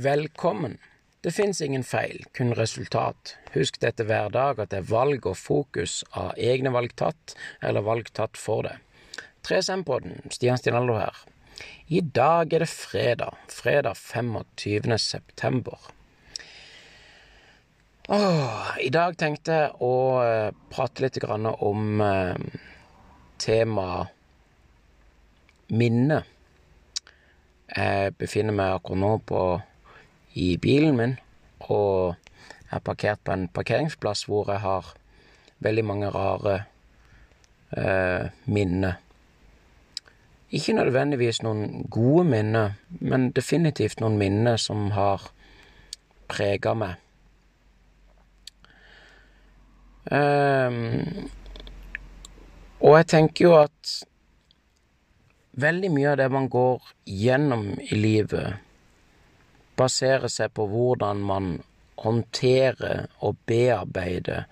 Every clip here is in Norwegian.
Velkommen. Det fins ingen feil, kun resultat. Husk dette hver dag, at det er valg og fokus av egne valg tatt, eller valg tatt for det. 3SM-podden, Stian Stinaldo her. I dag er det fredag. Fredag 25. september. Åh, I dag tenkte jeg å eh, prate litt om eh, temaet minne. Jeg befinner meg akkurat nå på i bilen min, og er parkert på en parkeringsplass hvor jeg har veldig mange rare eh, minner. Ikke nødvendigvis noen gode minner, men definitivt noen minner som har prega meg. Um, og jeg tenker jo at veldig mye av det man går gjennom i livet, baserer seg på hvordan man håndterer og bearbeider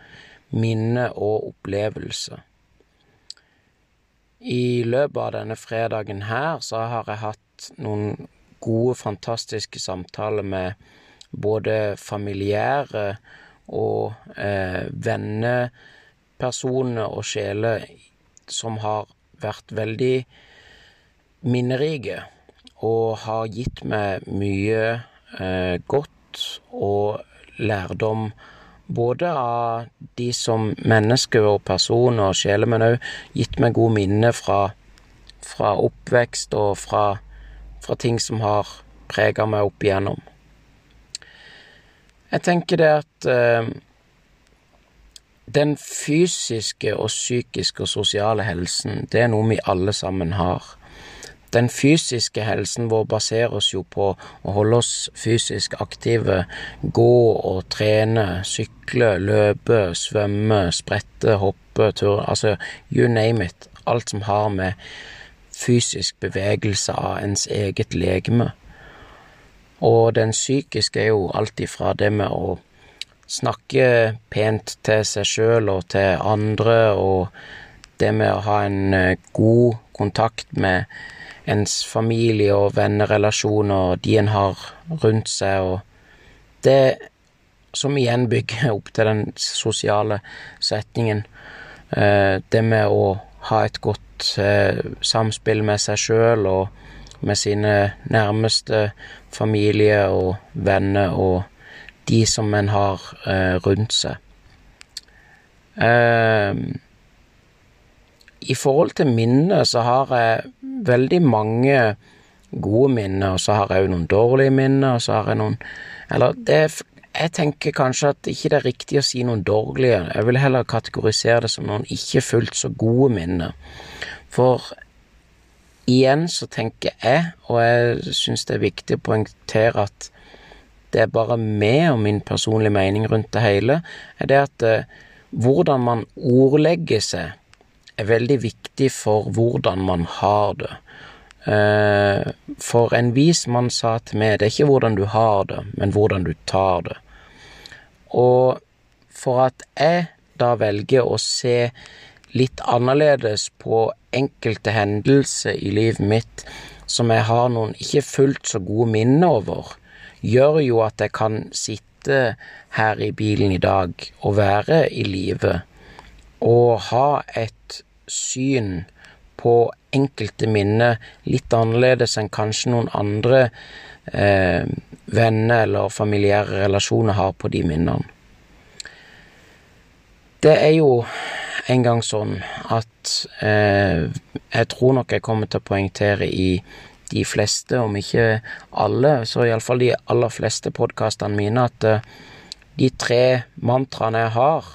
minne og opplevelse. I løpet av denne fredagen her så har jeg hatt noen gode, fantastiske samtaler med både familiære og eh, vennepersoner og sjeler som har vært veldig minnerike og har gitt meg mye godt og lærdom både av de som mennesker og personer og sjeler, men òg gitt meg gode minner fra, fra oppvekst og fra, fra, ting som har prega meg opp igjennom. Jeg tenker det at eh, den fysiske og psykiske og sosiale helsen, det er noe vi alle sammen har. Den fysiske helsen vår baserer oss jo på å holde oss fysisk aktive, gå og trene, sykle, løpe, svømme, sprette, hoppe, turre, altså you name it. Alt som har med fysisk bevegelse av ens eget legeme. Og den psykiske er jo alt ifra det med å snakke pent til seg sjøl og til andre, og det med å ha en eh, god kontakt med ens familie og vennerelasjoner de en har rundt seg, og det som igjen bygger opp til den sosiale setningen. Eh, det med å ha et godt eh, samspill med seg sjøl og med sine nærmeste familie og venner og de som en har eh, rundt seg. I forhold til minner så har jeg veldig mange gode minner, og så har jeg òg noen dårlige minner, og så har jeg noen Eller det Jeg tenker kanskje at ikke det er riktig å si noen dårlige, jeg vil heller kategorisere det som noen ikke fullt så gode minner. For igjen så tenker jeg, og jeg syns det er viktig å poengtere at det er bare meg og min personlige mening rundt det hele, er det at eh, hvordan man ordlegger seg er veldig viktig for hvordan man har det. Eh, for en vis mann sa til meg det er ikke hvordan du har det, men hvordan du tar det. Og for at jeg da velger å se litt annerledes på enkelte hendelser i livet mitt som jeg har noen ikke fullt så gode minner over, gjør jo at jeg kan sitte her i bilen i dag og være i live og ha et syn på enkelte minner litt annerledes enn kanskje noen andre eh, venner eller familiære relasjoner har på de minnene. Det er jo en gang sånn at eh, jeg tror nok jeg kommer til å poengtere i de fleste, om ikke alle, så iallfall de aller fleste podkastene mine, at eh, de tre mantraene jeg har,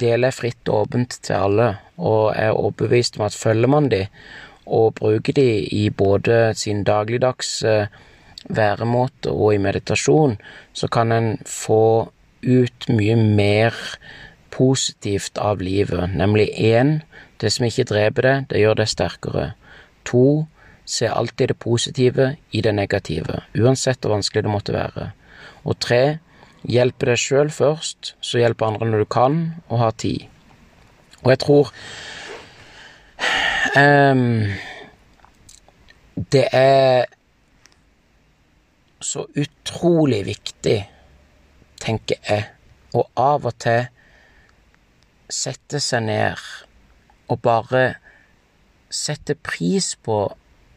deler fritt og åpent til alle, og er overbevist om at følger man de, og bruker de i både sin dagligdags eh, væremåte og i meditasjon, så kan en få ut mye mer positivt av livet, nemlig én, det som ikke dreper det, det gjør det sterkere. To, se alltid det positive i det negative, uansett hvor vanskelig det måtte være. Og tre, Hjelpe deg sjøl først, så hjelpe andre når du kan, og ha tid. Og jeg tror um, Det er så utrolig viktig, tenker jeg, å av og til sette seg ned og bare sette pris på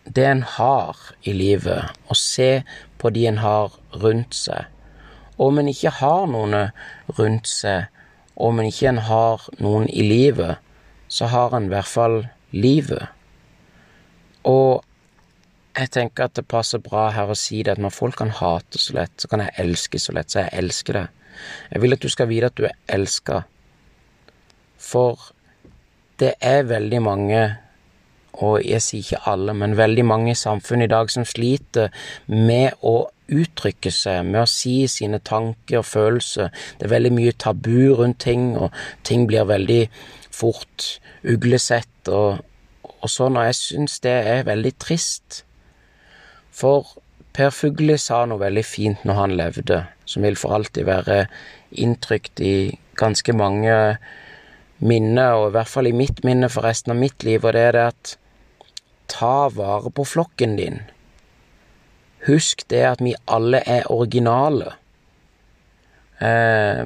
det en har i livet, og se på de en har rundt seg. Om en ikke har noen rundt seg, om en ikke har noen i livet, så har en i hvert fall livet. Og jeg tenker at det passer bra her å si det, at når folk kan hate så lett, så kan jeg elske så lett, så jeg elsker det. Jeg vil at du skal vite at du er elska, for det er veldig mange og jeg sier ikke alle, men veldig mange i samfunnet i dag som sliter med å uttrykke seg, med å si sine tanker og følelser. Det er veldig mye tabu rundt ting, og ting blir veldig fort uglesett og, og sånn, og jeg syns det er veldig trist. For Per Fugli sa noe veldig fint når han levde, som vil for alltid være inntrykt i ganske mange minner, og i hvert fall i mitt minne for resten av mitt liv, og det er det at ta vare på flokken din. Husk det at vi alle er originale. Eh,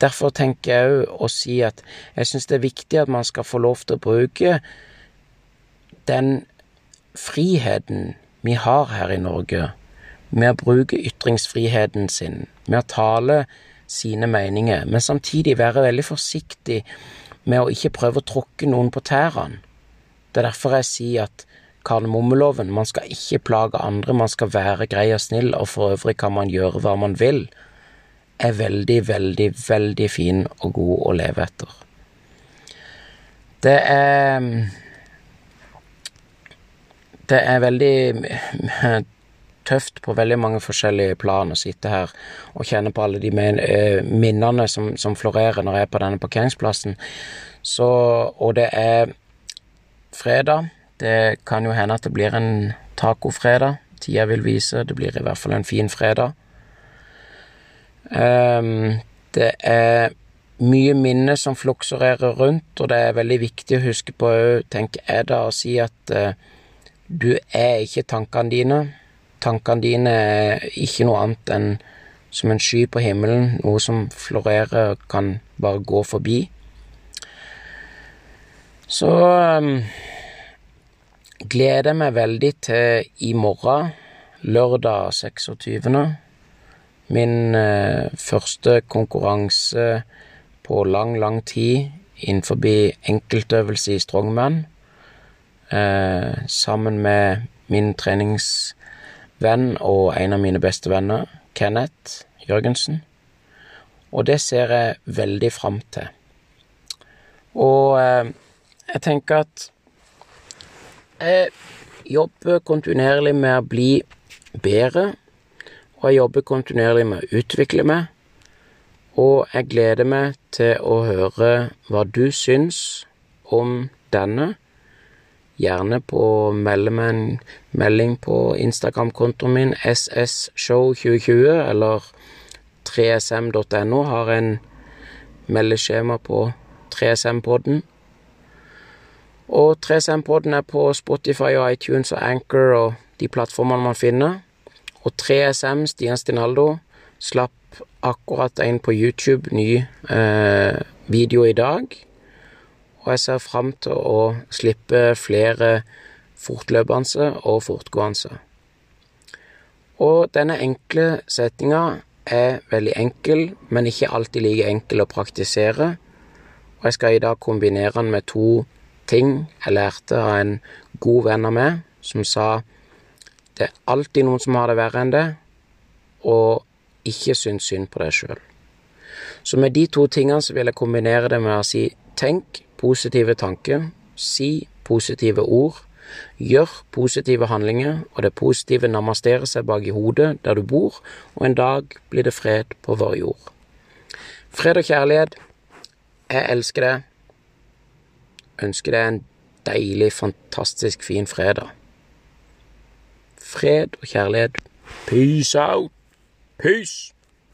derfor tenker jeg òg å si at jeg syns det er viktig at man skal få lov til å bruke den friheten vi har her i Norge, med å bruke ytringsfriheten sin, med å tale sine meninger, men samtidig være veldig forsiktig med å ikke prøve å tråkke noen på tærne. Det er derfor jeg sier at kardemommeloven, man skal ikke plage andre, man skal være grei og snill, og for øvrig kan man gjøre hva man vil, er veldig, veldig, veldig fin og god å leve etter. Det er Det er veldig tøft på veldig mange forskjellige plan å sitte her og kjenne på alle de eh, minnene som, som florerer når jeg er på denne parkeringsplassen. Så, og det er fredag. Det kan jo hende at det blir en tacofredag. Tida vil vise. Det blir i hvert fall en fin fredag. Um, det er mye minner som fluksurerer rundt, og det er veldig viktig å huske på òg, tenker jeg da, å si at uh, du er ikke tankene dine. Tankene dine er ikke noe annet enn som en sky på himmelen, noe som florerer kan bare gå forbi. Så um, gleder jeg meg veldig til i morgen, lørdag 26. Min uh, første konkurranse på lang, lang tid innenfor enkeltøvelse i strongman. Uh, sammen med min treningsvenn og en av mine beste venner, Kenneth Jørgensen. Og det ser jeg veldig fram til. Og uh, jeg tenker at jeg jobber kontinuerlig med å bli bedre, og jeg jobber kontinuerlig med å utvikle meg. Og jeg gleder meg til å høre hva du syns om denne. Gjerne på en melding på Instagram-kontoen min ssshow2020 eller 3sm.no. Har en meldeskjema på 3SM-podden. Og 3SM-podden er på Spotify og iTunes og Anchor og de plattformene man finner. Og 3SM, Stian Stinaldo, slapp akkurat en på YouTube, ny eh, video i dag. Og jeg ser fram til å slippe flere fortløpende og fortgående. Og denne enkle setninga er veldig enkel, men ikke alltid like enkel å praktisere. Og jeg skal i dag kombinere den med to ting jeg lærte av en god venn av meg, som sa det er alltid noen som har det verre enn det, og ikke syns synd på deg sjøl. Så med de to tingene så vil jeg kombinere det med å si tenk positive tanker, si positive ord, gjør positive handlinger, og det positive namasterer seg bak i hodet der du bor, og en dag blir det fred på vår jord. Fred og kjærlighet, jeg elsker det. Ønsker deg en deilig, fantastisk fin fredag. Fred og kjærlighet. Peace out. Peace.